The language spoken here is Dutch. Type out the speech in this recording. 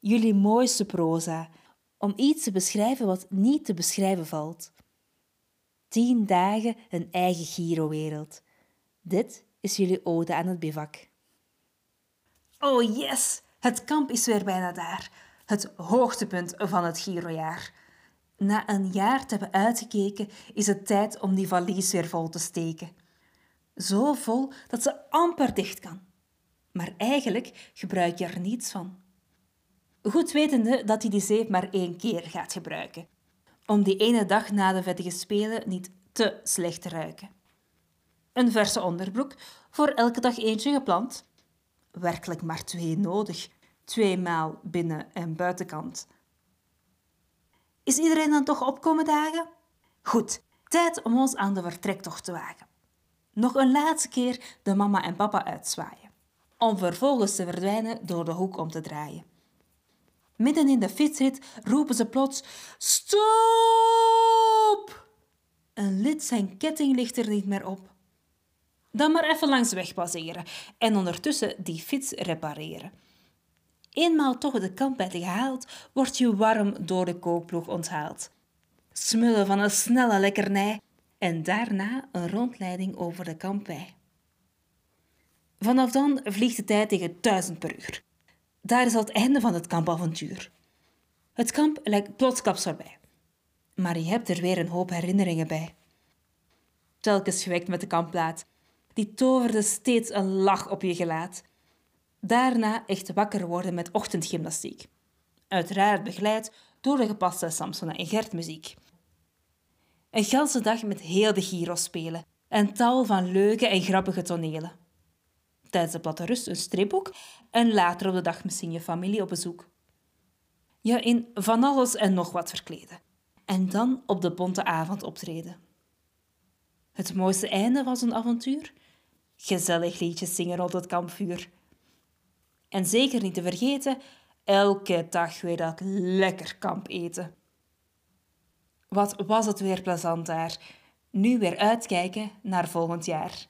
jullie mooiste proza, om iets te beschrijven wat niet te beschrijven valt. Tien dagen een eigen Giro-wereld. Dit is jullie ode aan het bivak. Oh yes, het kamp is weer bijna daar. Het hoogtepunt van het Girojaar. Na een jaar te hebben uitgekeken, is het tijd om die valies weer vol te steken. Zo vol dat ze amper dicht kan. Maar eigenlijk gebruik je er niets van. Goed wetende dat hij die zeep maar één keer gaat gebruiken. Om die ene dag na de vettige spelen niet te slecht te ruiken. Een verse onderbroek, voor elke dag eentje gepland. Werkelijk maar twee nodig, tweemaal binnen- en buitenkant. Is iedereen dan toch opkomen dagen? Goed, tijd om ons aan de vertrektocht te wagen. Nog een laatste keer de mama en papa uitzwaaien, om vervolgens te verdwijnen door de hoek om te draaien. Midden in de fietsrit roepen ze plots: Stop! Een lid zijn ketting ligt er niet meer op. Dan maar even langs weg passeren en ondertussen die fiets repareren. Eenmaal toch de kampbed gehaald, word je warm door de kookploeg onthaald. Smullen van een snelle lekkernij en daarna een rondleiding over de kampwei. Vanaf dan vliegt de tijd tegen duizend per uur. Daar is al het einde van het kampavontuur. Het kamp lijkt plotsklaps voorbij. Maar je hebt er weer een hoop herinneringen bij. Telkens gewekt met de kampplaat. Die toverde steeds een lach op je gelaat. Daarna echt wakker worden met ochtendgymnastiek. Uiteraard begeleid door de gepaste Samsona en Gert muziek. Een ganse dag met heel de Giro spelen en tal van leuke en grappige tonelen. Tijdens de platte rust een stripboek en later op de dag misschien je familie op bezoek. Je in van alles en nog wat verkleden. En dan op de bonte avond optreden. Het mooiste einde van zo'n avontuur? Gezellig liedjes zingen rond het kampvuur. En zeker niet te vergeten, elke dag weer dat lekker kamp eten. Wat was het weer plezant daar. Nu weer uitkijken naar volgend jaar.